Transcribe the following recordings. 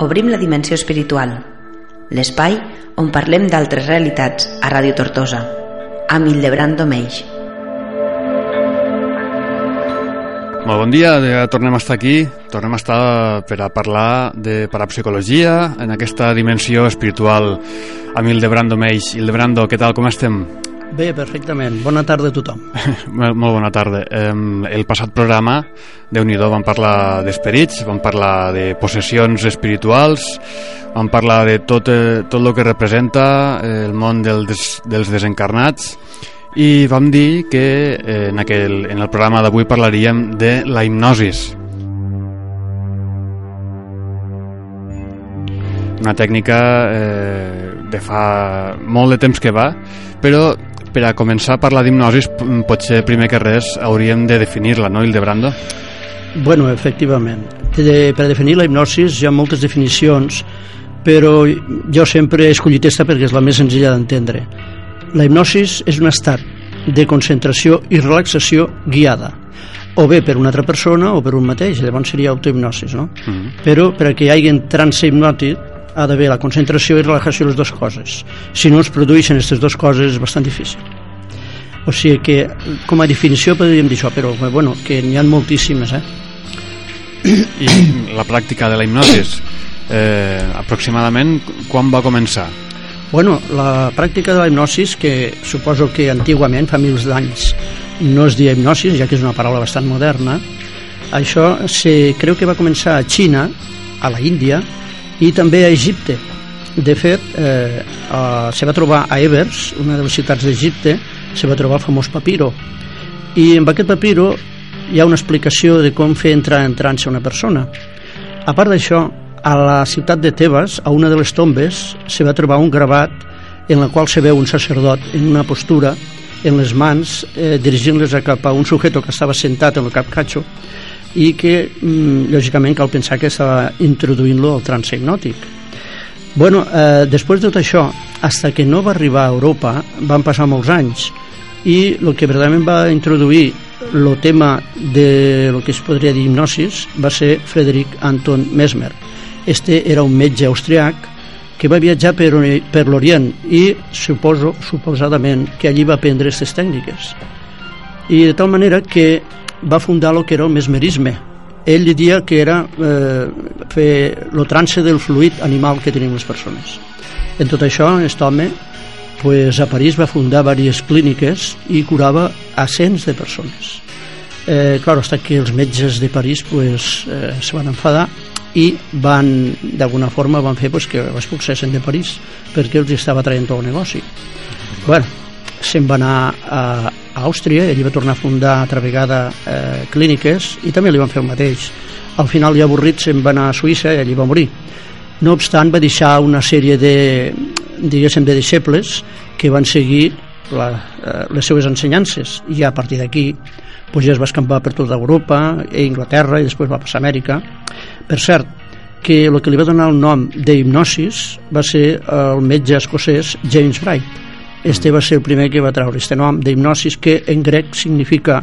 obrim la dimensió espiritual, l'espai on parlem d'altres realitats a Ràdio Tortosa, amb Hildebrand Domeix. Molt bon dia, ja tornem a estar aquí, tornem a estar per a parlar de parapsicologia en aquesta dimensió espiritual amb Hildebrando Meix. Hildebrando, què tal, com estem? Bé, perfectament. Bona tarda a tothom. Molt bona tarda. El passat programa, de nhi vam parlar d'esperits, vam parlar de possessions espirituals, vam parlar de tot, eh, tot el que representa el món del des, dels desencarnats, i vam dir que eh, en, aquell, en el programa d'avui parlaríem de la hipnosis. Una tècnica eh, de fa molt de temps que va, però per a començar a parlar d'hipnosis potser primer que res hauríem de definir-la, no, Hildebrando? Bueno, efectivament. De, per definir la hipnosis hi ha moltes definicions, però jo sempre he escollit aquesta perquè és la més senzilla d'entendre la hipnosis és un estat de concentració i relaxació guiada o bé per una altra persona o per un mateix, llavors seria autohipnosis, no? Mhm. -huh. Però per a que hi hagi trance hipnòtic ha d'haver la concentració i relaxació les dues coses. Si no es produeixen aquestes dues coses és bastant difícil. O sigui que, com a definició podríem dir això, però bueno, que n'hi ha moltíssimes, eh? I la pràctica de la hipnosis, eh, aproximadament quan va començar? Bueno, la pràctica de la hipnosis, que suposo que antigament, fa mils d'anys, no es deia hipnosis, ja que és una paraula bastant moderna, això se creu que va començar a Xina, a la Índia, i també a Egipte. De fet, eh, eh, se va trobar a Evers, una de les ciutats d'Egipte, se va trobar el famós papiro. I en aquest papiro hi ha una explicació de com fer entrar en trance una persona. A part d'això, a la ciutat de Tebas, a una de les tombes, se va trobar un gravat en la qual se veu un sacerdot en una postura en les mans eh, dirigint-les cap a un sujeto que estava sentat en el cap catxo i que, mm, lògicament, cal pensar que estava introduint-lo al trance hipnòtic. Bueno, eh, després de tot això, hasta que no va arribar a Europa, van passar molts anys i el que verdaderament va introduir el tema de lo que es podria dir hipnosis va ser Frederic Anton Mesmer, este era un metge austriac que va viatjar per, per l'Orient i suposo, suposadament que allí va aprendre aquestes tècniques i de tal manera que va fundar el que era el mesmerisme. Ell diria que era eh, fer el trance del fluid animal que tenim les persones. En tot això, aquest home pues, a París va fundar diverses clíniques i curava a cents de persones. Eh, clar, hasta que els metges de París pues, eh, se van enfadar i van, d'alguna forma, van fer pues, que ho expulsessin de París perquè els estava traient tot el negoci. Bueno, se'n va anar a, a Àustria i allí va tornar a fundar altra vegada eh, clíniques i també li van fer el mateix. Al final, ja avorrit, se'n va anar a Suïssa i allí va morir. No obstant, va deixar una sèrie de, diguéssim, de deixebles que van seguir la, eh, les seues ensenyances i a partir d'aquí pues, ja es va escampar per tota Europa, a Inglaterra i després va passar a Amèrica per cert, que el que li va donar el nom d'hipnosis va ser el metge escocès James Bright. Este va ser el primer que va treure este nom d'hipnosis que en grec significa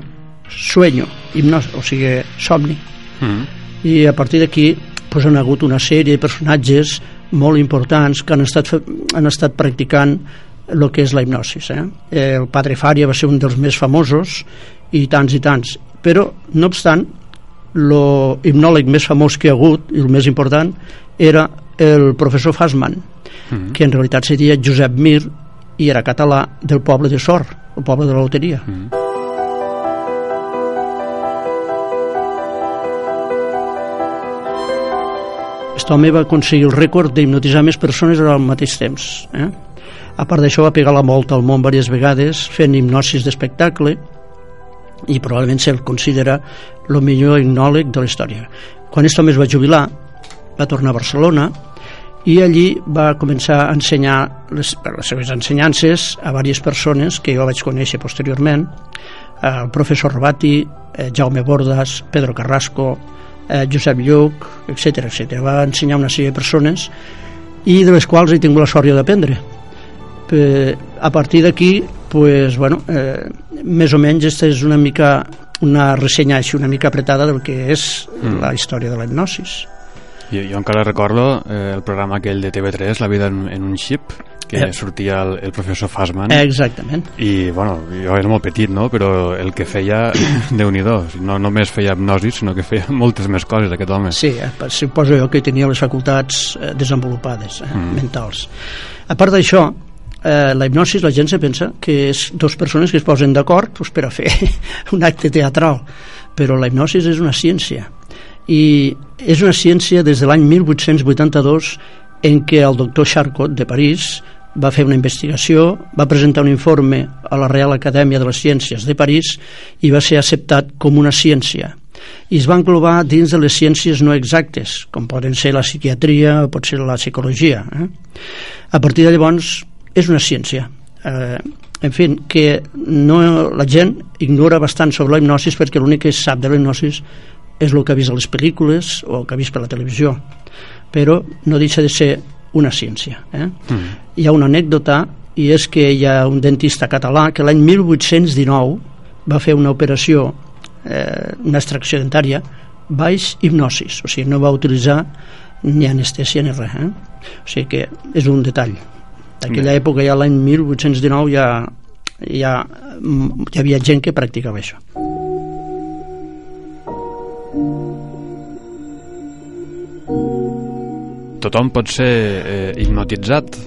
sueño, hipnosis, o sigui, somni. Mm. I a partir d'aquí pues, han hagut una sèrie de personatges molt importants que han estat, han estat practicant el que és la hipnosis. Eh? El padre Faria va ser un dels més famosos i tants i tants. Però, no obstant, el hipnòleg més famós que ha hagut i el més important era el professor Fassman mm -hmm. que en realitat seria Josep Mir i era català del poble de Sor el poble de la loteria mm -hmm. Aquest home va aconseguir el rècord d'hipnotitzar més persones al mateix temps. Eh? A part d'això va pegar la volta al món diverses vegades fent hipnosis d'espectacle i probablement se'l considera el millor hipnòleg de la història. Quan aquest home es va jubilar, va tornar a Barcelona i allí va començar a ensenyar les, les seves ensenyances a diverses persones que jo vaig conèixer posteriorment, el professor Robati, eh, Jaume Bordas, Pedro Carrasco, eh, Josep Lluc, etc etc. Va ensenyar una sèrie de persones i de les quals he tingut la sort d'aprendre. A partir d'aquí pues, bueno, eh, més o menys aquesta és una mica una ressenya així una mica apretada del que és mm. la història de la hipnosis. Jo, jo encara recordo eh, el programa aquell de TV3, La vida en, en un xip, que eh. sortia el, el professor Fassman. Exactament. I, bueno, jo era molt petit, no?, però el que feia, déu nhi no només feia hipnosi, sinó que feia moltes més coses, aquest home. Sí, eh, suposo jo que tenia les facultats eh, desenvolupades, eh, mm. mentals. A part d'això, eh, la hipnosi la gent se pensa que és dos persones que es posen d'acord pues, per a fer un acte teatral però la hipnosi és una ciència i és una ciència des de l'any 1882 en què el doctor Charcot de París va fer una investigació, va presentar un informe a la Real Acadèmia de les Ciències de París i va ser acceptat com una ciència i es va englobar dins de les ciències no exactes, com poden ser la psiquiatria o pot ser la psicologia. Eh? A partir de llavors és una ciència. Eh, en fi, que no, la gent ignora bastant sobre la hipnosi perquè l'únic que sap de la hipnosi és el que ha vist a les pel·lícules o el que ha vist per la televisió però no deixa de ser una ciència eh? mm. hi ha una anècdota i és que hi ha un dentista català que l'any 1819 va fer una operació eh, una extracció dentària baix hipnosis, o sigui, no va utilitzar ni anestèsia ni res eh? o sigui que és un detall D'aquella època, ja l'any 1819, ja, ja hi havia gent que practicava això. Tothom pot ser eh, hipnotitzat?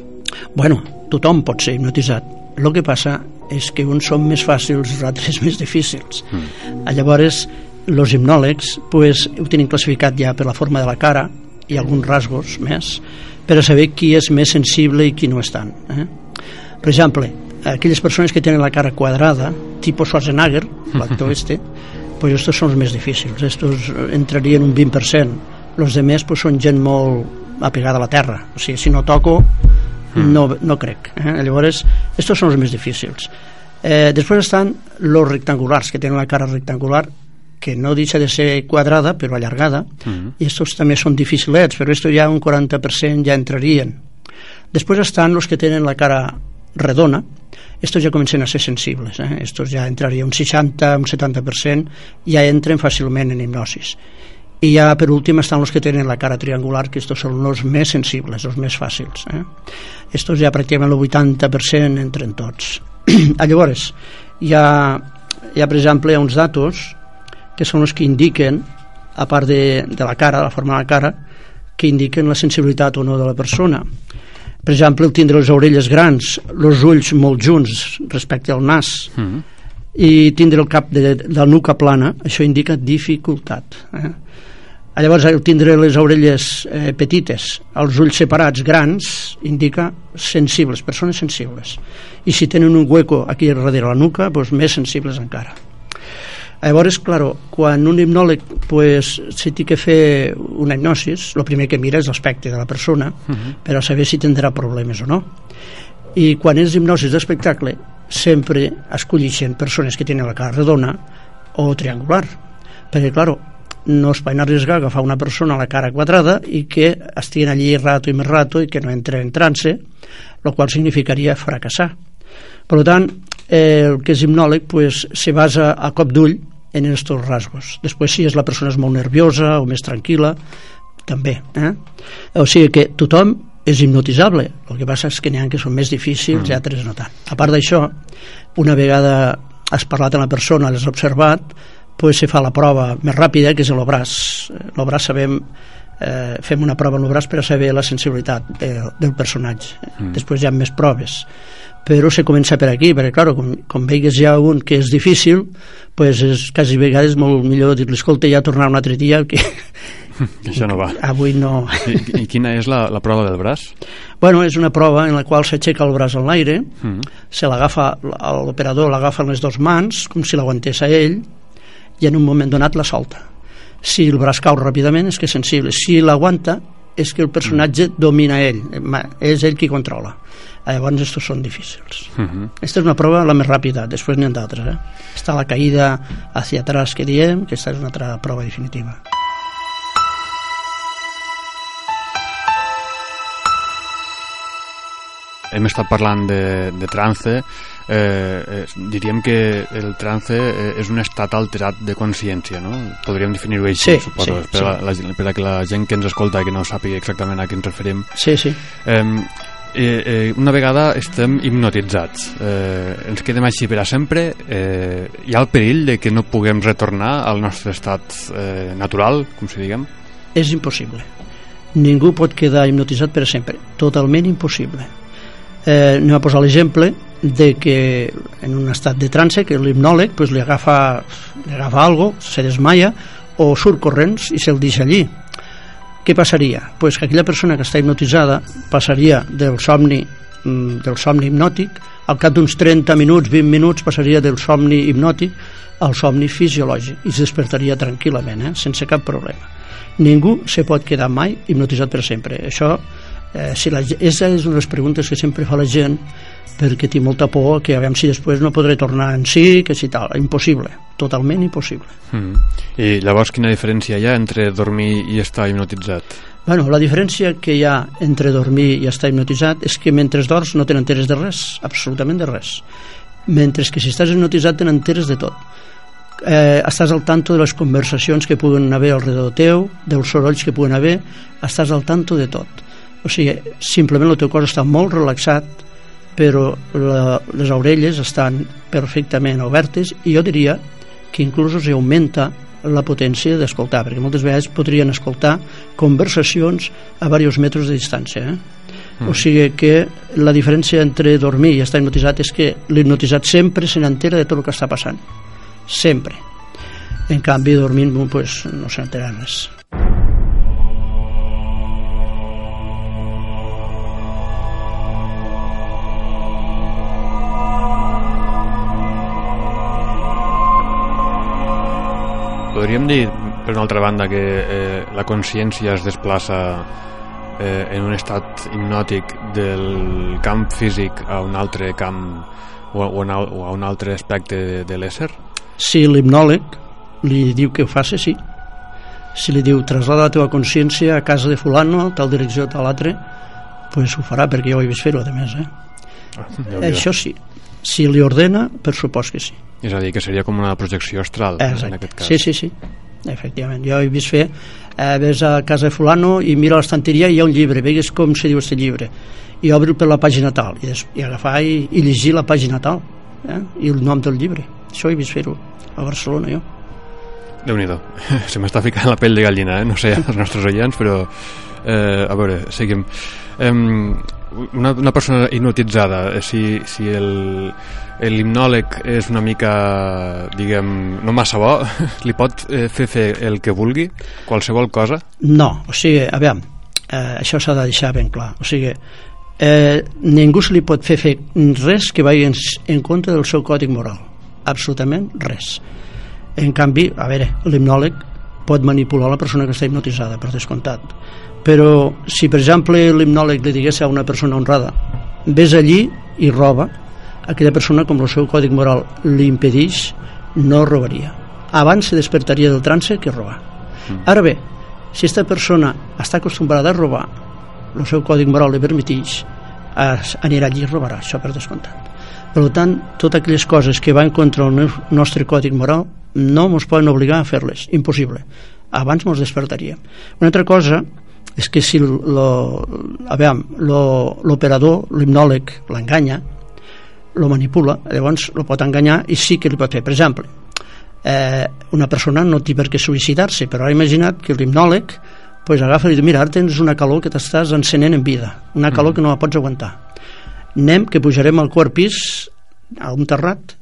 Bueno, tothom pot ser hipnotitzat. El que passa és que uns són més fàcils i altres més difícils. Mm. Llavors, els hipnòlegs pues, ho tenen classificat ja per la forma de la cara i alguns rasgos més, per a saber qui és més sensible i qui no és tant. Eh? Per exemple, aquelles persones que tenen la cara quadrada, tipus Schwarzenegger, l'actor este, pues estos són els més difícils. Estos entrarien un 20%. Els de més pues, són gent molt apegada a la terra. O sigui, si no toco, mm. no, no crec. Eh? Llavors, estos són els més difícils. Eh, després estan els rectangulars, que tenen la cara rectangular que no deixa de ser quadrada però allargada uh -huh. i estos també són dificilets però esto ja un 40% ja entrarien després estan els que tenen la cara redona estos ja comencen a ser sensibles eh? estos ja entraria un 60, un 70% ja entren fàcilment en hipnosis i ja per últim estan els que tenen la cara triangular que estos són els més sensibles els més fàcils eh? estos ja pràcticament el 80% entren tots llavors hi ha, hi ha per exemple uns datos que són els que indiquen, a part de, de la cara, la forma de la cara, que indiquen la sensibilitat o no de la persona. Per exemple, el tindre les orelles grans, els ulls molt junts respecte al nas, mm. I tindre el cap de, de la nuca plana, això indica dificultat. Eh? Llavors, el tindre les orelles eh, petites, els ulls separats grans, indica sensibles, persones sensibles. I si tenen un hueco aquí darrere la nuca, doncs més sensibles encara. Llavors, claro, quan un hipnòleg pues, si té que fer una hipnosis, el primer que mira és l'aspecte de la persona uh -huh. per a saber si tindrà problemes o no. I quan és hipnosis d'espectacle, sempre escollixen persones que tenen la cara redona o triangular. Perquè, claro, no es poden arriesgar a agafar una persona a la cara quadrada i que estiguin allí rato i més rato i que no entre en trance, el qual significaria fracassar. Per tant, eh, el que és hipnòleg pues, se basa a cop d'ull en aquests rasgos. Després, si és la persona és molt nerviosa o més tranquil·la, també. Eh? O sigui que tothom és hipnotitzable. El que passa és que n'hi ha que són més difícils mm. i altres no tant. A part d'això, una vegada has parlat amb la persona, l'has observat, pues se fa la prova més ràpida, que és el braç. El braç sabem eh, fem una prova en braç per a saber la sensibilitat de, del personatge. Mm. Després hi ha més proves però se comença per aquí, perquè clar, com, com veigues ja un que és difícil, pues és quasi vegades molt millor dir-li, escolta, ja tornar un altre dia, que, això no va. Avui no. I, i quina és la, la prova del braç? Bueno, és una prova en la qual s'aixeca el braç en l'aire, mm. se l'agafa, l'operador l'agafa en les dues mans, com si l'aguantés a ell, i en un moment donat la solta. Si el braç cau ràpidament és que és sensible. Si l'aguanta és que el personatge mm. domina ell, és ell qui controla. Llavors, estos són difícils. Uh -huh. Esta és una prova la més ràpida, després n'hi ha d'altres. Eh? Està la caïda hacia atrás que diem, que aquesta és una altra prova definitiva. Hem estat parlant de, de trance, eh, eh, diríem que el trance eh, és un estat alterat de consciència, no? Podríem definir-ho així, Sí, suposo, sí, per, sí. A la, per a que la gent que ens escolta i que no sàpiga exactament a què ens referim. Sí, sí. Eh, eh, eh, una vegada estem hipnotitzats, eh, ens quedem així per a sempre, eh, hi ha el perill de que no puguem retornar al nostre estat eh, natural, com si diguem? És impossible. Ningú pot quedar hipnotitzat per sempre. Totalment impossible. Eh, anem a posar l'exemple de que en un estat de trance que l'hipnòleg pues, li, agafa, li agafa algo, se desmaia o surt corrents i se'l deixa allí. Què passaria? Pues que aquella persona que està hipnotitzada passaria del somni mm, del somni hipnòtic al cap d'uns 30 minuts, 20 minuts passaria del somni hipnòtic al somni fisiològic i es despertaria tranquil·lament, eh? sense cap problema. Ningú se pot quedar mai hipnotitzat per sempre. Això, eh, si la, ge- és, una de les preguntes que sempre fa la gent perquè té molta por que a veure si després no podré tornar en si, que si tal. Impossible, totalment impossible. Mm. I llavors quina diferència hi ha entre dormir i estar hipnotitzat? Bueno, la diferència que hi ha entre dormir i estar hipnotitzat és que mentre dors no te n'enteres de res, absolutament de res. Mentre que si estàs hipnotitzat te n'enteres de tot. Eh, estàs al tanto de les conversacions que puguen haver al redor teu, dels sorolls que puguen haver, estàs al tanto de tot. O sigui, simplement el teu cos està molt relaxat, però la, les orelles estan perfectament obertes i jo diria que inclús els augmenta la potència d'escoltar, perquè moltes vegades podrien escoltar conversacions a diversos metres de distància. Eh? Mm. O sigui que la diferència entre dormir i estar hipnotitzat és que l'hipnotitzat sempre se n'entera de tot el que està passant. Sempre. En canvi, dormint, pues, no se n'entera res. Podríem dir, per una altra banda, que eh, la consciència es desplaça eh, en un estat hipnòtic del camp físic a un altre camp o a, o a, o a un altre aspecte de, de l'ésser? Si l'hipnòleg li diu que ho faci, sí. Si li diu traslada la teva consciència a casa de fulano, tal direcció, tal altre, pues ho farà, perquè jo ho he vist fer-ho, a més. Eh? Ah. Això sí. Si li ordena, per supost que sí. És a dir, que seria com una projecció astral, en Exacte. aquest cas. Sí, sí, sí. Efectivament. Jo he vist fer, eh, ves a casa de fulano i mira l'estanteria i hi ha un llibre, vegues com se diu aquest llibre. I obri per la pàgina tal, i, des, i agafar i, i llegir la pàgina tal, eh? i el nom del llibre. Això he vist fer-ho a Barcelona, jo. déu nhi Se m'està ficant la pell de gallina, eh? no sé els nostres oients, però eh, a veure, seguim. Eh, una, una persona hipnotitzada, eh, si, si l'hipnòleg és una mica, diguem, no massa bo, li pot eh, fer fer el que vulgui, qualsevol cosa? No, o sigui, a veure, eh, això s'ha de deixar ben clar. O sigui, eh, ningú se li pot fer fer res que vagi en, en contra del seu còdic moral. Absolutament res. En canvi, a veure, l'hipnòleg pot manipular la persona que està hipnotitzada, per descomptat. Però si, per exemple, l'hipnòleg li digués a una persona honrada vés allí i roba, aquella persona, com el seu còdic moral li impedeix, no robaria. Abans se despertaria del trance que robar. Ara bé, si aquesta persona està acostumbrada a robar, el seu còdic moral li permeteix, anirà allí i robarà, això per descomptat. Per tant, totes aquelles coses que van contra el nostre còdic moral no ens poden obligar a fer-les, impossible. Abans ens despertaria. Una altra cosa és que si lo, a l'operador, l'hipnòleg, l'enganya, lo manipula, llavors lo pot enganyar i sí que li pot fer. Per exemple, eh, una persona no té per què suïcidar-se, però ha imaginat que l'hipnòleg pues, agafa i diu, mira, ara tens una calor que t'estàs encenent en vida, una calor que no la pots aguantar. Anem, que pujarem al quart pis, a un terrat,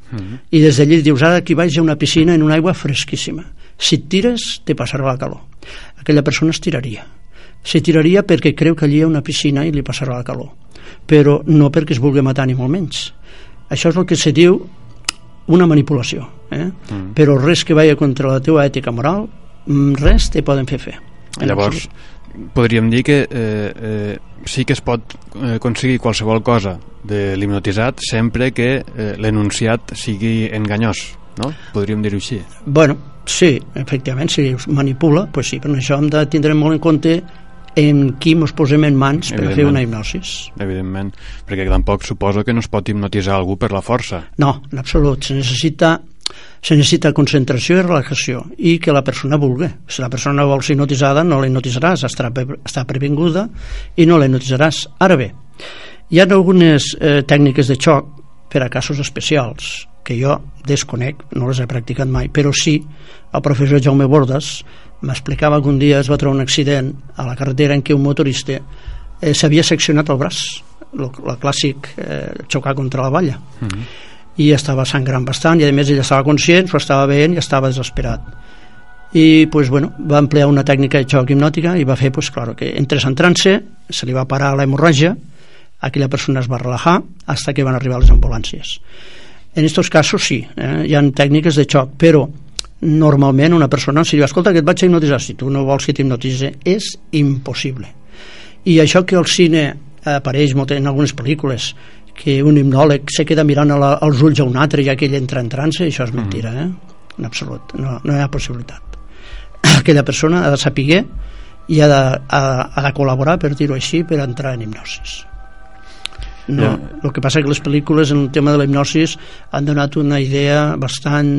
i des d'allí dius, ara aquí baix hi ha una piscina en una aigua fresquíssima. Si et tires, te passarà la calor. Aquella persona es tiraria. Se tiraria perquè creu que allí hi ha una piscina i li passarà la calor. Però no perquè es vulgui matar ni molt menys. Això és el que se diu una manipulació. Eh? Mm. Però res que vaya contra la teva ètica moral, mm, res te poden fer fer. Llavors, absolut. podríem dir que eh, eh, sí que es pot eh, aconseguir qualsevol cosa de l'hipnotitzat sempre que eh, l'enunciat sigui enganyós, no? Podríem dir-ho així. Bueno, sí, efectivament, si es manipula, pues sí, però això hem de tindre molt en compte en qui ens posem en mans per fer una hipnosis. Evidentment, perquè tampoc suposo que no es pot hipnotitzar algú per la força. No, en absolut. Se necessita se necessita concentració i relajació i que la persona vulgui. Si la persona vol ser hipnotitzada, no la hipnotitzaràs, estarà, està previnguda i no la hipnotitzaràs. Ara bé, hi ha algunes eh, tècniques de xoc per a casos especials que jo desconec, no les he practicat mai, però sí el professor Jaume Bordas m'explicava que un dia es va trobar un accident a la carretera en què un motorista eh, s'havia seccionat el braç, el, el clàssic eh, xocar contra la valla. Mm -hmm i estava sangrant bastant i a més ell estava conscient, s'ho estava veient i estava desesperat. I pues, bueno, va emplear una tècnica de xoc hipnòtica i va fer pues, claro, que entrés en trance, se li va parar la hemorràgia aquella persona es va relajar hasta que van arribar les ambulàncies en aquests casos sí, eh? hi ha tècniques de xoc però normalment una persona si diu, escolta que et vaig a hipnotitzar si tu no vols que t'hipnotitzi és impossible i això que el cine apareix molt en algunes pel·lícules que un hipnòleg se queda mirant la, als ulls a un altre ja que ell entra en trance, això és mentira, eh? en absolut, no, no hi ha possibilitat. Aquella persona ha de saber i ha de, ha, ha de col·laborar, per dir-ho així, per entrar en hipnosis. No, yeah. El que passa que les pel·lícules en el tema de la hipnosis han donat una idea bastant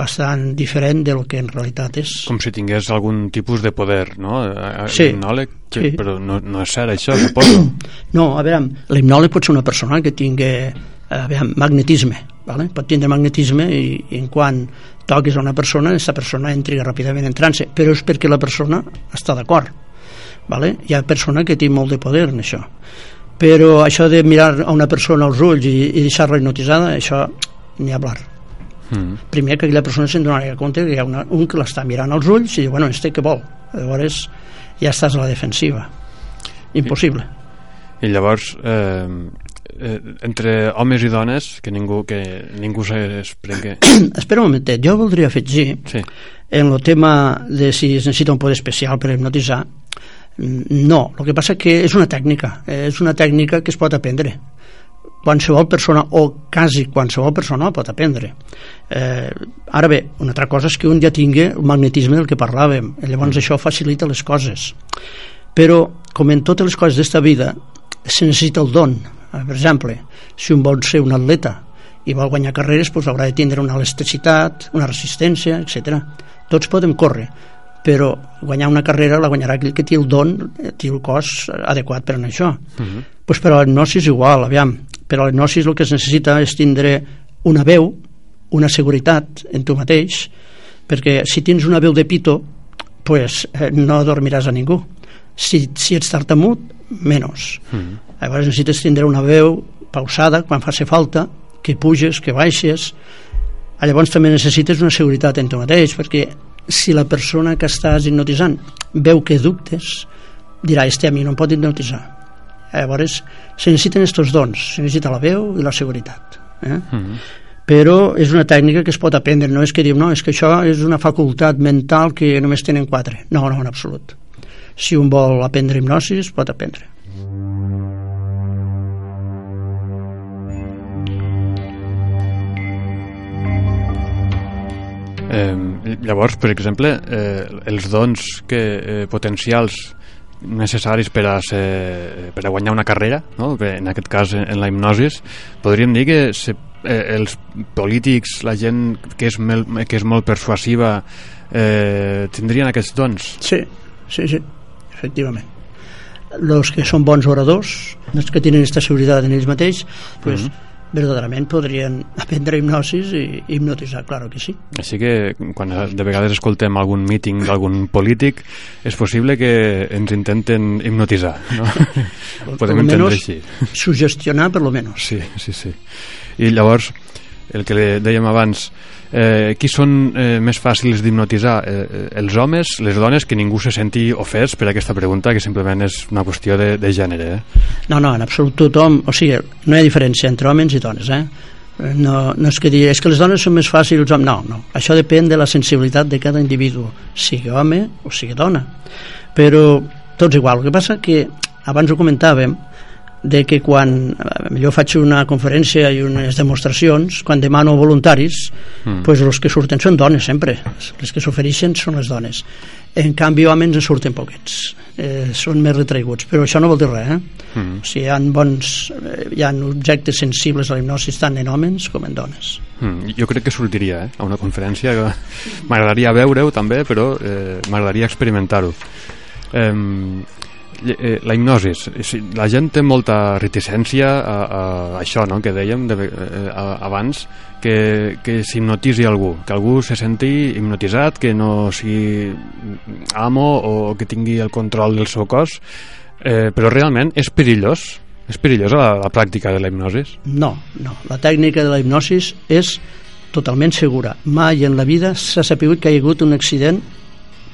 bastant diferent del que en realitat és. Com si tingués algun tipus de poder, no? Sí. Hipnòleg, que, sí. però no, no és cert això, suposo. No, a veure, l'hipnòleg pot ser una persona que tingui a veure, magnetisme, vale? pot tindre magnetisme i, i en quan toquis a una persona, aquesta persona entri ràpidament en trance, però és perquè la persona està d'acord. Vale? Hi ha persona que té molt de poder en això. Però això de mirar a una persona als ulls i, i deixar-la hipnotitzada, això ni hablar Mm. Primer que aquella persona se'n donarà compte que hi ha una, un que l'està mirant als ulls i diu, bueno, este què vol? Llavors ja estàs a la defensiva. Impossible. I, i llavors, eh, eh, entre homes i dones, que ningú, que ningú s'esprengui... Espera un momentet, jo voldria afegir sí. en el tema de si es necessita un poder especial per hipnotitzar, no, el que passa que és una tècnica, és una tècnica que es pot aprendre. Qualsevol persona o quasi qualsevol persona pot aprendre. Eh, ara bé, una altra cosa és que un ja tingui el magnetisme del que parlàvem. Llavors mm. això facilita les coses. Però com en totes les coses d'esta vida se necessita el don. Eh, per exemple, si un vol ser un atleta i vol guanyar carreres doncs haurà de tindre una elasticitat, una resistència, etc. Tots podem córrer, però guanyar una carrera la guanyarà aquell que té el don, té el cos adequat per a això. Uh -huh. pues però la hipnosi és igual, aviam, per a l'hipnosi el que es necessita és tindre una veu, una seguretat en tu mateix, perquè si tens una veu de pito, pues, eh, no dormiràs a ningú. Si, si ets tartamut, menys. Mm. Llavors necessites tindre una veu pausada quan faci falta, que puges, que baixes. Llavors també necessites una seguretat en tu mateix, perquè si la persona que estàs hipnotitzant veu que dubtes, dirà, este a mi no em pot hipnotitzar Llavors, se necessiten aquests dons, se necessita la veu i la seguretat. Eh? Mm -hmm. Però és una tècnica que es pot aprendre, no és que diu, no, és que això és una facultat mental que només tenen quatre. No, no, en absolut. Si un vol aprendre hipnosi, es pot aprendre. Eh, llavors, per exemple, eh, els dons que, eh, potencials necessaris per a, ser, per a guanyar una carrera, no? en aquest cas en la hipnosis, podríem dir que se, eh, els polítics, la gent que és, mel, que és molt persuasiva, eh, tindrien aquests dons? Sí, sí, sí, efectivament. Els que són bons oradors, els que tenen aquesta seguretat en ells mateix, pues, uh mhm. -huh verdaderament podrien aprendre hipnosis i hipnotitzar, claro que sí. Així que quan de vegades escoltem algun míting d'algun polític és possible que ens intenten hipnotitzar, no? Podem entendre així. Sugestionar, per lo menos. Sí, sí, sí. I llavors, el que dèiem abans, eh, qui són eh, més fàcils d'hipnotitzar? Eh, els homes, les dones, que ningú se senti ofès per aquesta pregunta, que simplement és una qüestió de, de gènere. Eh? No, no, en absolut tothom, o sigui, no hi ha diferència entre homes i dones, eh? No, no és que dir, és que les dones són més fàcils, no, no, això depèn de la sensibilitat de cada individu, sigui home o sigui dona. Però tots igual, el que passa que abans ho comentàvem, de que quan eh, jo faig una conferència i unes demostracions, quan demano voluntaris, mm. pues els que surten són dones sempre, les que s'ofereixen són les dones. En canvi, homes en surten poquets, eh, són més retraiguts, però això no vol dir res, eh? Mm. O sigui, hi ha, bons, eh, hi ha objectes sensibles a la hipnosi tant en homes com en dones. Mm, jo crec que sortiria eh, a una conferència m'agradaria veure-ho també, però eh, m'agradaria experimentar-ho. Eh, eh, la hipnosis, la gent té molta reticència a, a, això no? que dèiem de, eh, a, abans, que, que s'hipnotisi algú, que algú se senti hipnotitzat, que no sigui amo o que tingui el control del seu cos, eh, però realment és perillós, és perillosa la, la pràctica de la hipnosis? No, no, la tècnica de la hipnosis és totalment segura. Mai en la vida s'ha sapigut que hi ha hagut un accident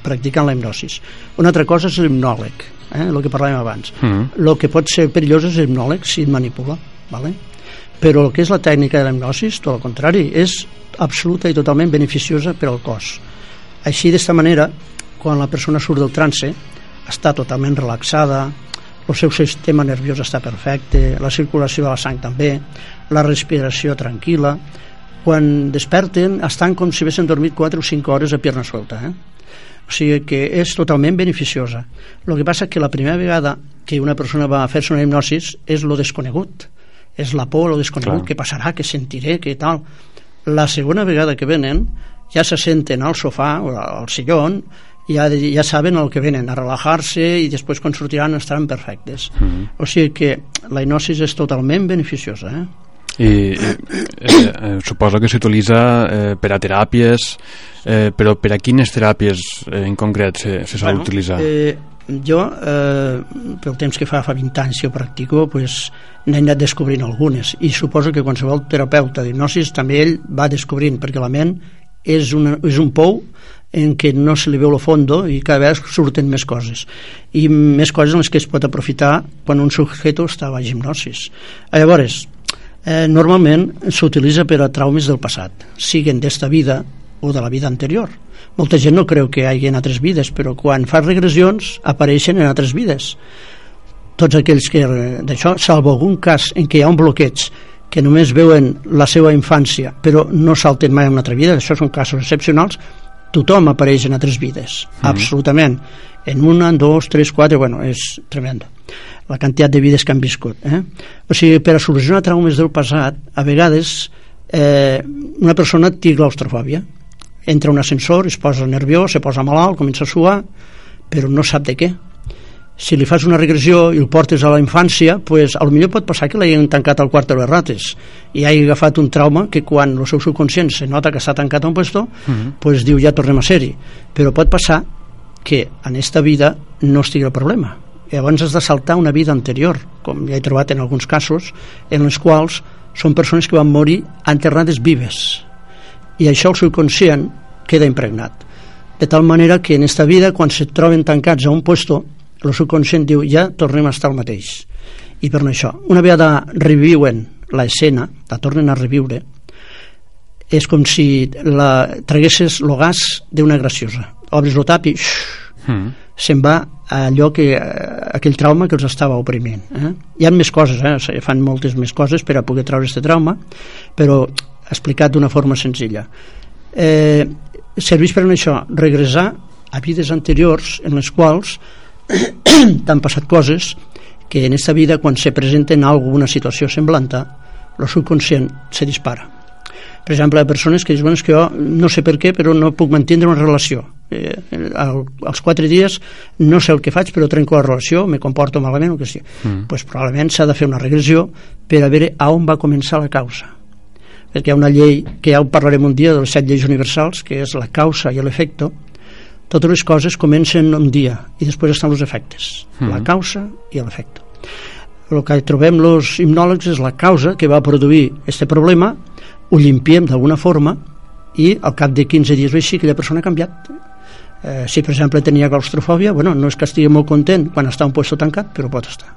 practicant la hipnosis. Una altra cosa és l'hipnòleg, eh, el que parlàvem abans. Mm -hmm. El que pot ser perillós és l'hipnòleg si et manipula, ¿vale? però el que és la tècnica de la hipnosis, tot el contrari, és absoluta i totalment beneficiosa per al cos. Així, d'esta manera, quan la persona surt del trance, està totalment relaxada, el seu sistema nerviós està perfecte, la circulació de la sang també, la respiració tranquil·la, quan desperten estan com si haguessin dormit 4 o 5 hores a pierna suelta, eh? O sigui que és totalment beneficiosa. El que passa que la primera vegada que una persona va a fer-se una hipnosis és lo desconegut. És la por, lo desconegut, Clar. què passarà, què sentiré, què tal? La segona vegada que venen ja se senten al sofà o al sillón ja, ja saben el que venen, a relajar-se i després quan sortiran estaran perfectes. Mm -hmm. o sigui que la hipnosis és totalment beneficiosa eh? I eh, eh, suposo que s'utilitza eh, per a teràpies eh, però per a quines teràpies eh, en concret se, se sol bueno, utilitzar? Eh, jo eh, pel temps que fa fa 20 anys que ho practico pues, n'he anat descobrint algunes. I suposo que qualsevol terapeuta d'hipnosis també ell va descobrint perquè la ment és, una, és un pou en què no se li veu el fondo i cada vegada surten més coses. I més coses en les que es pot aprofitar quan un sujeto està a hipnosis llavors eh, normalment s'utilitza per a traumes del passat, siguen d'esta vida o de la vida anterior. Molta gent no creu que hi hagi altres vides, però quan fa regressions apareixen en altres vides. Tots aquells que d'això, salvo algun cas en què hi ha un bloqueig que només veuen la seva infància però no salten mai a una altra vida, això són casos excepcionals, tothom apareix en altres vides, mm -hmm. absolutament. En una, en dos, tres, quatre, bueno, és tremendo la quantitat de vides que han viscut. Eh? O sigui, per a solucionar traumes del passat, a vegades eh, una persona té claustrofòbia. Entra un ascensor, es posa nerviós, se posa malalt, comença a suar, però no sap de què. Si li fas una regressió i el portes a la infància, pues, a lo millor pot passar que l'hagin tancat al quart de les rates i hagi agafat un trauma que quan el seu subconscient se nota que s'ha tancat a un puesto, uh. -huh. pues diu ja tornem a ser-hi. Però pot passar que en esta vida no estigui el problema llavors has de saltar una vida anterior com ja he trobat en alguns casos en les quals són persones que van morir enterrades vives. I això el subconscient queda impregnat. De tal manera que en esta vida quan se troben tancats a un puesto el subconscient diu ja tornem a estar el mateix. I per això una vegada reviuen la escena la tornen a reviure és com si la, traguessis el gas d'una graciosa. Obres el tap i mm. se'n va allò que, aquell trauma que els estava oprimint. Eh? Hi ha més coses, eh? fan moltes més coses per a poder treure aquest trauma, però explicat d'una forma senzilla. Eh, serveix per això regressar a vides anteriors en les quals t'han passat coses que en aquesta vida quan se presenten alguna situació semblanta el subconscient se dispara per exemple, persones que diuen que jo no sé per què però no puc mantenir una relació eh, al, als quatre dies no sé el que faig però trenco la relació me comporto malament o que sigui mm. pues probablement s'ha de fer una regressió per a veure a on va començar la causa. Perquè hi ha una llei que ja ho parlarem un dia de les set lleis universals que és la causa i l'efecte totes les coses comencen un dia i després estan els efectes. Mm. la causa i l'efecte el que trobem els hipnòlegs és la causa que va produir aquest problema ho limpiem d'alguna forma i al cap de 15 dies o així aquella persona ha canviat eh, si per exemple tenia claustrofòbia bueno, no és que estigui molt content quan està un puesto tancat però pot estar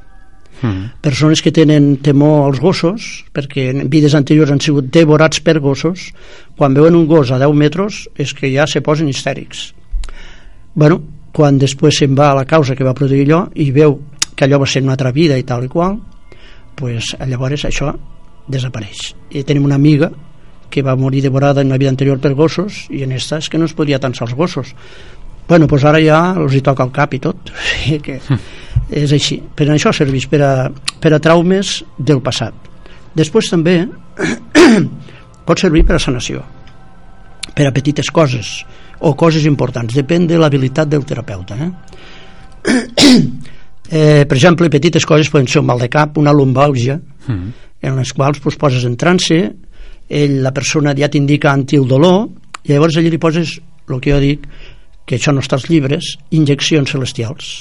mm. persones que tenen temor als gossos perquè en vides anteriors han sigut devorats per gossos quan veuen un gos a 10 metres és que ja se posen histèrics bueno, quan després se'n va a la causa que va produir allò i veu que allò va ser una altra vida i tal i qual pues, llavors això desapareix. I tenim una amiga que va morir devorada en una vida anterior per gossos i en esta és que no es podia tensar els gossos. Bueno, doncs ara ja els hi toca el cap i tot que és així. Però això serveix per a, per a traumes del passat. Després també pot servir per a sanació per a petites coses o coses importants, depèn de l'habilitat del terapeuta eh? eh, per exemple, petites coses poden ser un mal de cap, una lumbàlgia mm. en les quals pues, poses en trance ell, la persona ja t'indica anti el dolor i llavors allà li poses el que jo dic que això no està als llibres injeccions celestials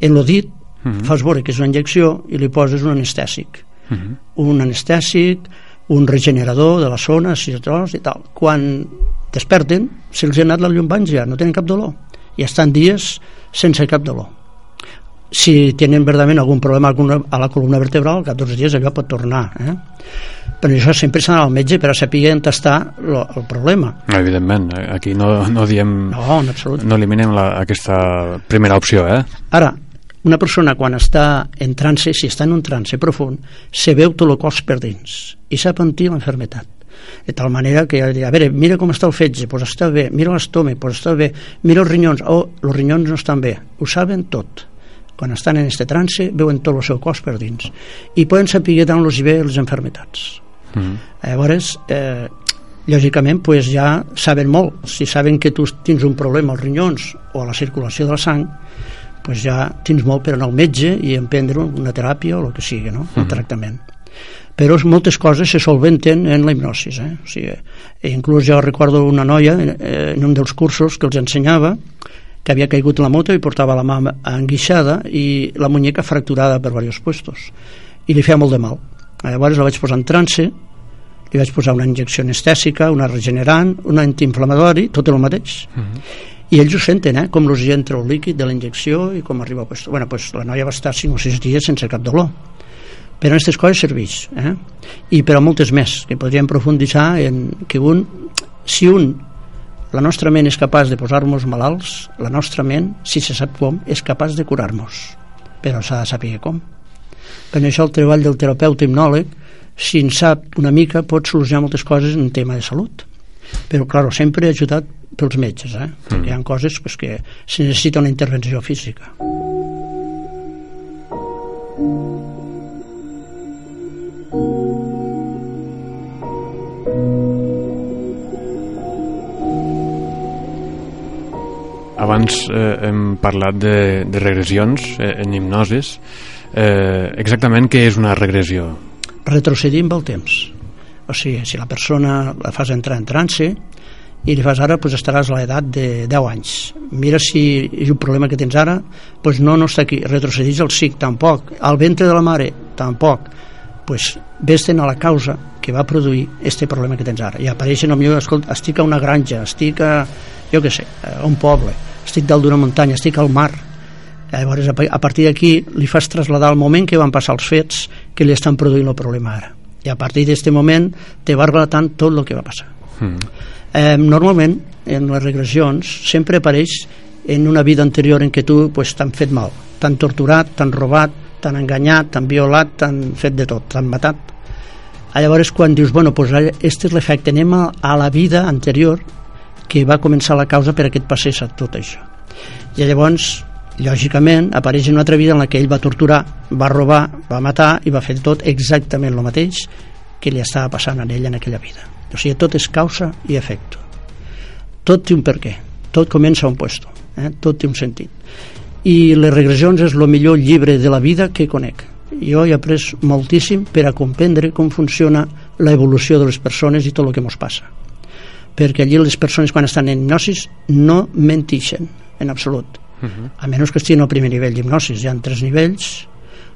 en lo dit uh mhm. -huh. fas veure que és una injecció i li poses un anestèsic uh mhm. -huh. un anestèsic un regenerador de la zona i tal quan desperten se'ls ha anat la llum ja no tenen cap dolor i estan dies sense cap dolor si tenen verdament algun problema a la columna vertebral, cap dos dies allò pot tornar. Eh? Però això sempre s'ha al metge per a saber on està lo, el problema. Evidentment, aquí no, no diem... No, en absolut. No eliminem la, aquesta primera opció, eh? Ara, una persona quan està en trance, si està en un trance profund, se veu tot el cos per dins i sap antir l'enfermetat de tal manera que a veure, mira com està el fetge, doncs està bé, mira l'estome, doncs està bé, mira els rinyons, oh, els rinyons no estan bé, ho saben tot quan estan en este trance veuen tot el seu cos per dins i poden saber d'on els ve les enfermetats mm -hmm. llavors eh, lògicament pues, ja saben molt si saben que tu tens un problema als rinyons o a la circulació de la sang pues ja tens molt per anar al metge i emprendre una teràpia o el que sigui, no? -hmm. un tractament però moltes coses se solventen en la hipnosis eh? o sigui, eh, inclús jo recordo una noia eh, en un dels cursos que els ensenyava que havia caigut la moto i portava la mà enguixada i la muñeca fracturada per diversos puestos i li feia molt de mal llavors la vaig posar en trance li vaig posar una injecció anestèsica una regenerant, un antiinflamatori tot el mateix uh mhm. -huh. i ells ho senten, eh? com els entra el líquid de la injecció i com arriba pues, bueno, pues, la noia va estar 5 o 6 dies sense cap dolor però aquestes coses serveix eh? i però moltes més que podríem profunditzar en que un si un la nostra ment és capaç de posar-nos malalts, la nostra ment, si se sap com, és capaç de curar-nos. Però s'ha de saber com. Per això el treball del terapeuta hipnòleg, si en sap una mica, pot solucionar moltes coses en tema de salut. Però, clar, sempre ajudat pels metges, eh? Mm. perquè hi ha coses pues, que se necessita una intervenció física. Abans eh, hem parlat de, de regressions eh, en hipnosis. Eh, exactament què és una regressió? Retrocedim el temps. O sigui, si la persona la fas entrar en trance i li fas ara, pues estaràs a l'edat de 10 anys. Mira si és un problema que tens ara, pues no, no està aquí. Retrocedís el SIC, tampoc. Al ventre de la mare, tampoc. Pues vés a la causa que va produir este problema que tens ara. I apareixen, millor, escolta, estic a una granja, estic a, jo què sé, a un poble, estic dalt d'una muntanya, estic al mar llavors a partir d'aquí li fas trasladar el moment que van passar els fets que li estan produint el problema ara i a partir d'aquest moment te va relatant tot el que va passar mm. eh, normalment en les regressions sempre apareix en una vida anterior en què tu pues, t'han fet mal t'han torturat, t'han robat, t'han enganyat t'han violat, t'han fet de tot t'han matat llavors quan dius bueno, pues, este és l'efecte anem a, a la vida anterior que va començar la causa per aquest passés a tot això. I llavors, lògicament, apareix en una altra vida en la que ell va torturar, va robar, va matar i va fer tot exactament el mateix que li estava passant a ell en aquella vida. O sigui, tot és causa i efecte. Tot té un per què, tot comença a un puesto, eh? tot té un sentit. I les regressions és el millor llibre de la vida que conec. Jo he après moltíssim per a comprendre com funciona l'evolució de les persones i tot el que ens passa perquè allí les persones quan estan en hipnosis no mentixen en absolut uh. -huh. a menys que estiguin al primer nivell d'hipnosis hi ha tres nivells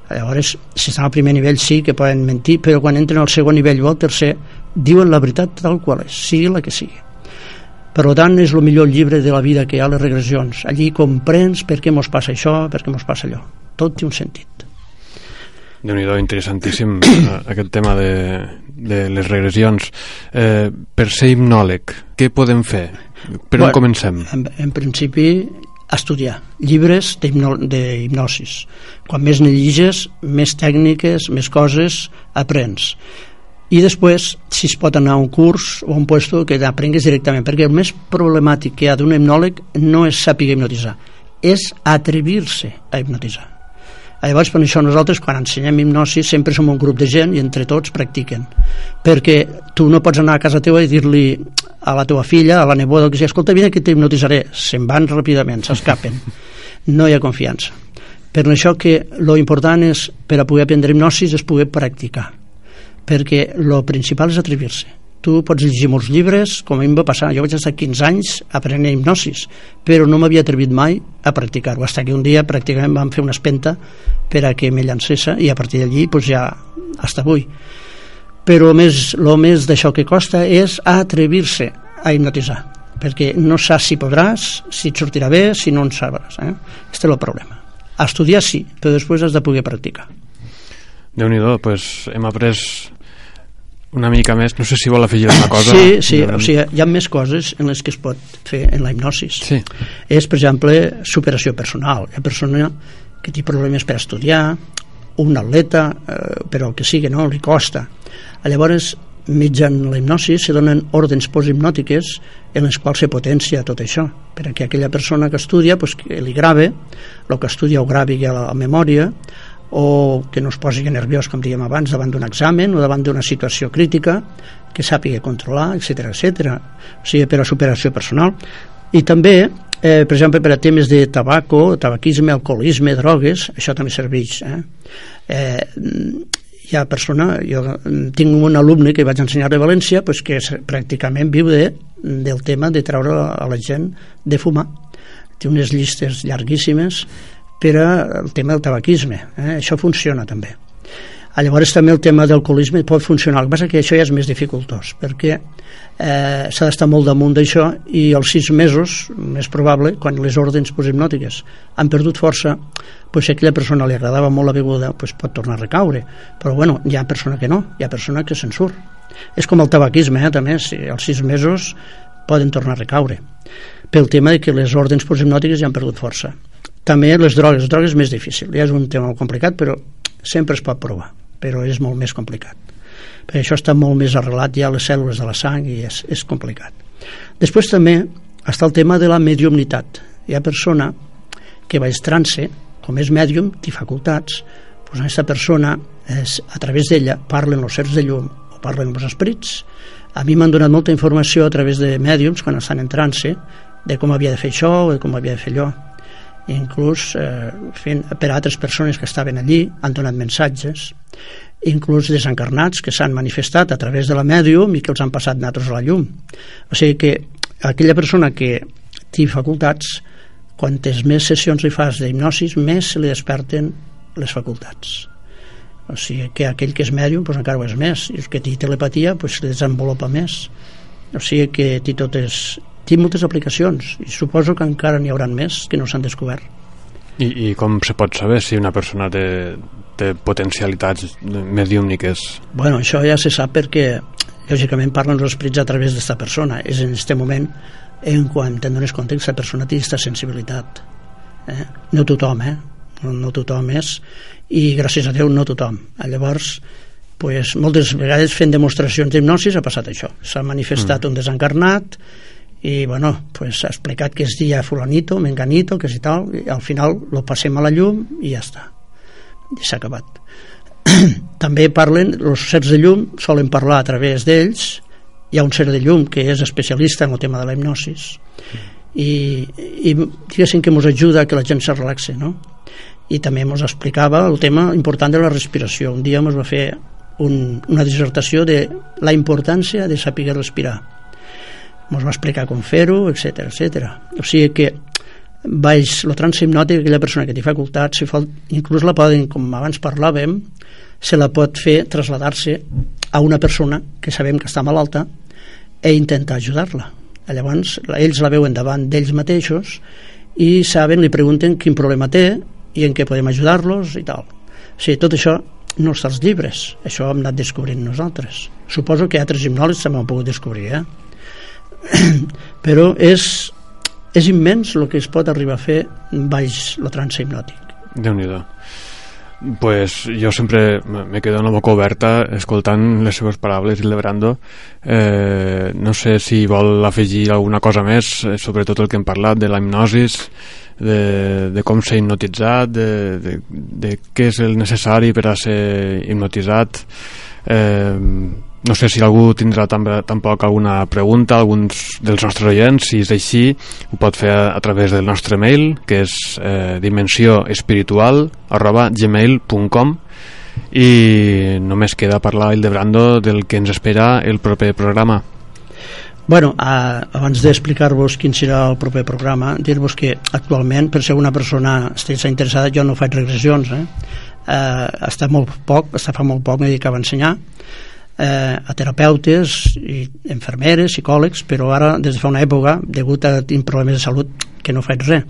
llavors si estan al primer nivell sí que poden mentir però quan entren al segon nivell o al tercer diuen la veritat tal qual és sigui la que sigui per tant és el millor llibre de la vida que hi ha les regressions allí comprens per què mos passa això per què mos passa allò tot té un sentit déu nhi interessantíssim eh, aquest tema de, de les regressions. Eh, per ser hipnòleg, què podem fer? Per bueno, on comencem? En, en principi, estudiar llibres d'hipnosis. Quan més ne lliges, més tècniques, més coses aprens. I després, si es pot anar a un curs o a un puesto que aprengues directament, perquè el més problemàtic que hi ha d'un hipnòleg no és saber hipnotitzar, és atrevir-se a hipnotitzar. Llavors, per això nosaltres, quan ensenyem hipnosi, sempre som un grup de gent i entre tots practiquen. Perquè tu no pots anar a casa teva i dir-li a la teva filla, a la neboda, que si escolta, vine que t'hipnotitzaré. Se'n van ràpidament, s'escapen. No hi ha confiança. Per això que lo important és, per a poder aprendre hipnosis, és poder practicar. Perquè lo principal és atrevir-se tu pots llegir molts llibres, com a mi em va passar, jo vaig estar 15 anys aprenent hipnosis, però no m'havia atrevit mai a practicar-ho, fins que un dia pràcticament vam fer una espenta per a que me llancés i a partir d'allí pues, ja hasta avui. Però més, el més d'això que costa és atrevir-se a hipnotitzar, perquè no saps si podràs, si et sortirà bé, si no en sabràs. Eh? Este és el problema. A estudiar sí, però després has de poder practicar. Déu-n'hi-do, pues hem après una mica més, no sé si vol afegir una cosa sí, sí, o sigui, hi ha més coses en les que es pot fer en la hipnosis sí. és per exemple superació personal hi ha persona que té problemes per estudiar un atleta eh, però que sigui, no, li costa llavors mitjan la hipnosi se donen ordens posthipnòtiques en les quals se potencia tot això perquè aquella persona que estudia pues, que li grave el que estudia ho gravi a la memòria o que no es posi nerviós, com dèiem abans, davant d'un examen o davant d'una situació crítica, que sàpiga controlar, etc etc. O sigui, per a superació personal. I també, eh, per exemple, per a temes de tabaco, tabaquisme, alcoholisme, drogues, això també serveix. Eh? Eh, hi ha persona, jo tinc un alumne que vaig ensenyar a València pues, que pràcticament viu de, del tema de treure a la gent de fumar té unes llistes llarguíssimes per al tema del tabaquisme. Eh? Això funciona també. A ah, llavors també el tema d'alcoholisme pot funcionar, el que passa que això ja és més dificultós, perquè eh, s'ha d'estar molt damunt d'això i als sis mesos, més probable, quan les ordens hipnòtiques han perdut força, pues, si a aquella persona li agradava molt la beguda, pues, pot tornar a recaure. Però bueno, hi ha persona que no, hi ha persona que se'n surt. És com el tabaquisme, eh, també, si als sis mesos poden tornar a recaure pel tema de que les ordens hipnòtiques ja han perdut força també les drogues, les drogues és més difícil, ja és un tema molt complicat, però sempre es pot provar, però és molt més complicat. Per això està molt més arrelat ja a les cèl·lules de la sang i és, és complicat. Després també està el tema de la mediumnitat. Hi ha persona que va trance, com és mèdium, té facultats, doncs aquesta persona, és, a través d'ella, parlen els certs de llum o parlen els esperits. A mi m'han donat molta informació a través de mèdiums, quan estan en trance, de com havia de fer això o de com havia de fer allò. Inclús eh, fent, per a altres persones que estaven allí han donat missatges. Inclús desencarnats que s'han manifestat a través de la mèdium i que els han passat natros a la llum. O sigui que aquella persona que té facultats quantes més sessions li fas d'hipnosis més se li desperten les facultats o sigui que aquell que és mèdium doncs encara ho és més i el que té telepatia doncs, se desenvolupa més o sigui que té totes té moltes aplicacions i suposo que encara n'hi hauran més que no s'han descobert. I, I com se pot saber si una persona té, té potencialitats mediúmniques? Bueno, això ja se sap perquè lògicament parlen els esprits a través d'esta persona. És en aquest moment en quan te'n dones compte que aquesta persona té aquesta sensibilitat. Eh? No tothom, eh? No, no tothom és, i gràcies a Déu no tothom. Llavors, pues, moltes vegades fent demostracions d'hipnosis ha passat això. S'ha manifestat mm. un desencarnat i bueno, pues ha explicat que és dia fulanito, menganito, que si tal, i al final lo passem a la llum i ja està. I s'ha acabat. També parlen, els certs de llum solen parlar a través d'ells, hi ha un cert de llum que és especialista en el tema de la hipnosis i, i diguéssim que ens ajuda que la gent se relaxe, no? I també ens explicava el tema important de la respiració. Un dia ens va fer un, una dissertació de la importància de saber respirar ens va explicar com fer-ho, etc etc. O sigui que baix el trance hipnòtic, aquella persona que té facultats, si fa, inclús la poden, com abans parlàvem, se la pot fer traslladar-se a una persona que sabem que està malalta e intentar ajudar-la. Llavors, ells la veuen davant d'ells mateixos i saben, li pregunten quin problema té i en què podem ajudar-los i tal. O sigui, tot això no està als llibres, això hem anat descobrint nosaltres. Suposo que altres hipnòlegs també ho han pogut descobrir, eh? però és és immens el que es pot arribar a fer baix el trance hipnòtic. déu nhi pues jo sempre me quedo amb la boca oberta escoltant les seves paraules i Lebrando eh, no sé si vol afegir alguna cosa més eh, sobre tot el que hem parlat de la hipnosis de, de com ser hipnotitzat de, de, de què és el necessari per a ser hipnotitzat. Eh, no sé si algú tindrà també, tampoc alguna pregunta, alguns dels nostres oients, si és així, ho pot fer a, a través del nostre mail, que és eh, dimensioespiritual arroba gmail.com i només queda parlar el de Brando del que ens espera el proper programa. Bueno, a, abans d'explicar-vos quin serà el proper programa, dir-vos que actualment, per ser una persona estigués interessada, jo no faig regressions, eh? Eh, està molt poc, està fa molt poc, m'he dedicat a ensenyar, eh, a terapeutes i enfermeres, psicòlegs, però ara, des de fa una època, degut a tinc problemes de salut, que no faig res.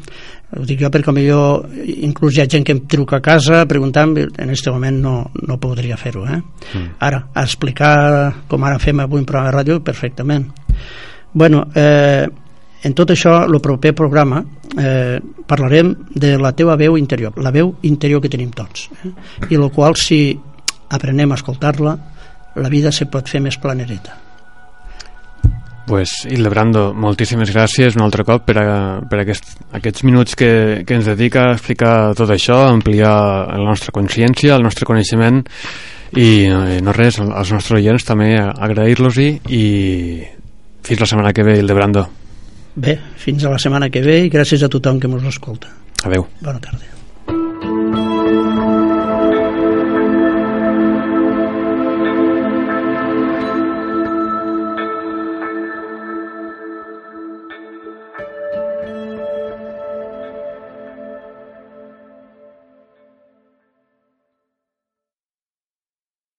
Ho dic jo perquè millor inclús hi ha gent que em truca a casa preguntant, en aquest moment no, no podria fer-ho. Eh? Mm. Ara, a explicar com ara fem avui un programa de ràdio, perfectament. Bueno, eh, en tot això, el proper programa, eh, parlarem de la teva veu interior, la veu interior que tenim tots. Eh? I el qual, si aprenem a escoltar-la, la vida se pot fer més planereta. Pues, Hildebrando, moltíssimes gràcies un altre cop per, a, per aquest, aquests minuts que, que ens dedica a explicar tot això, a ampliar la nostra consciència, el nostre coneixement i eh, no res, als nostres oients també agrair-los-hi i fins la setmana que ve, Hildebrando. Bé, fins a la setmana que ve i gràcies a tothom que ens escolta. Adeu. Bona tarda.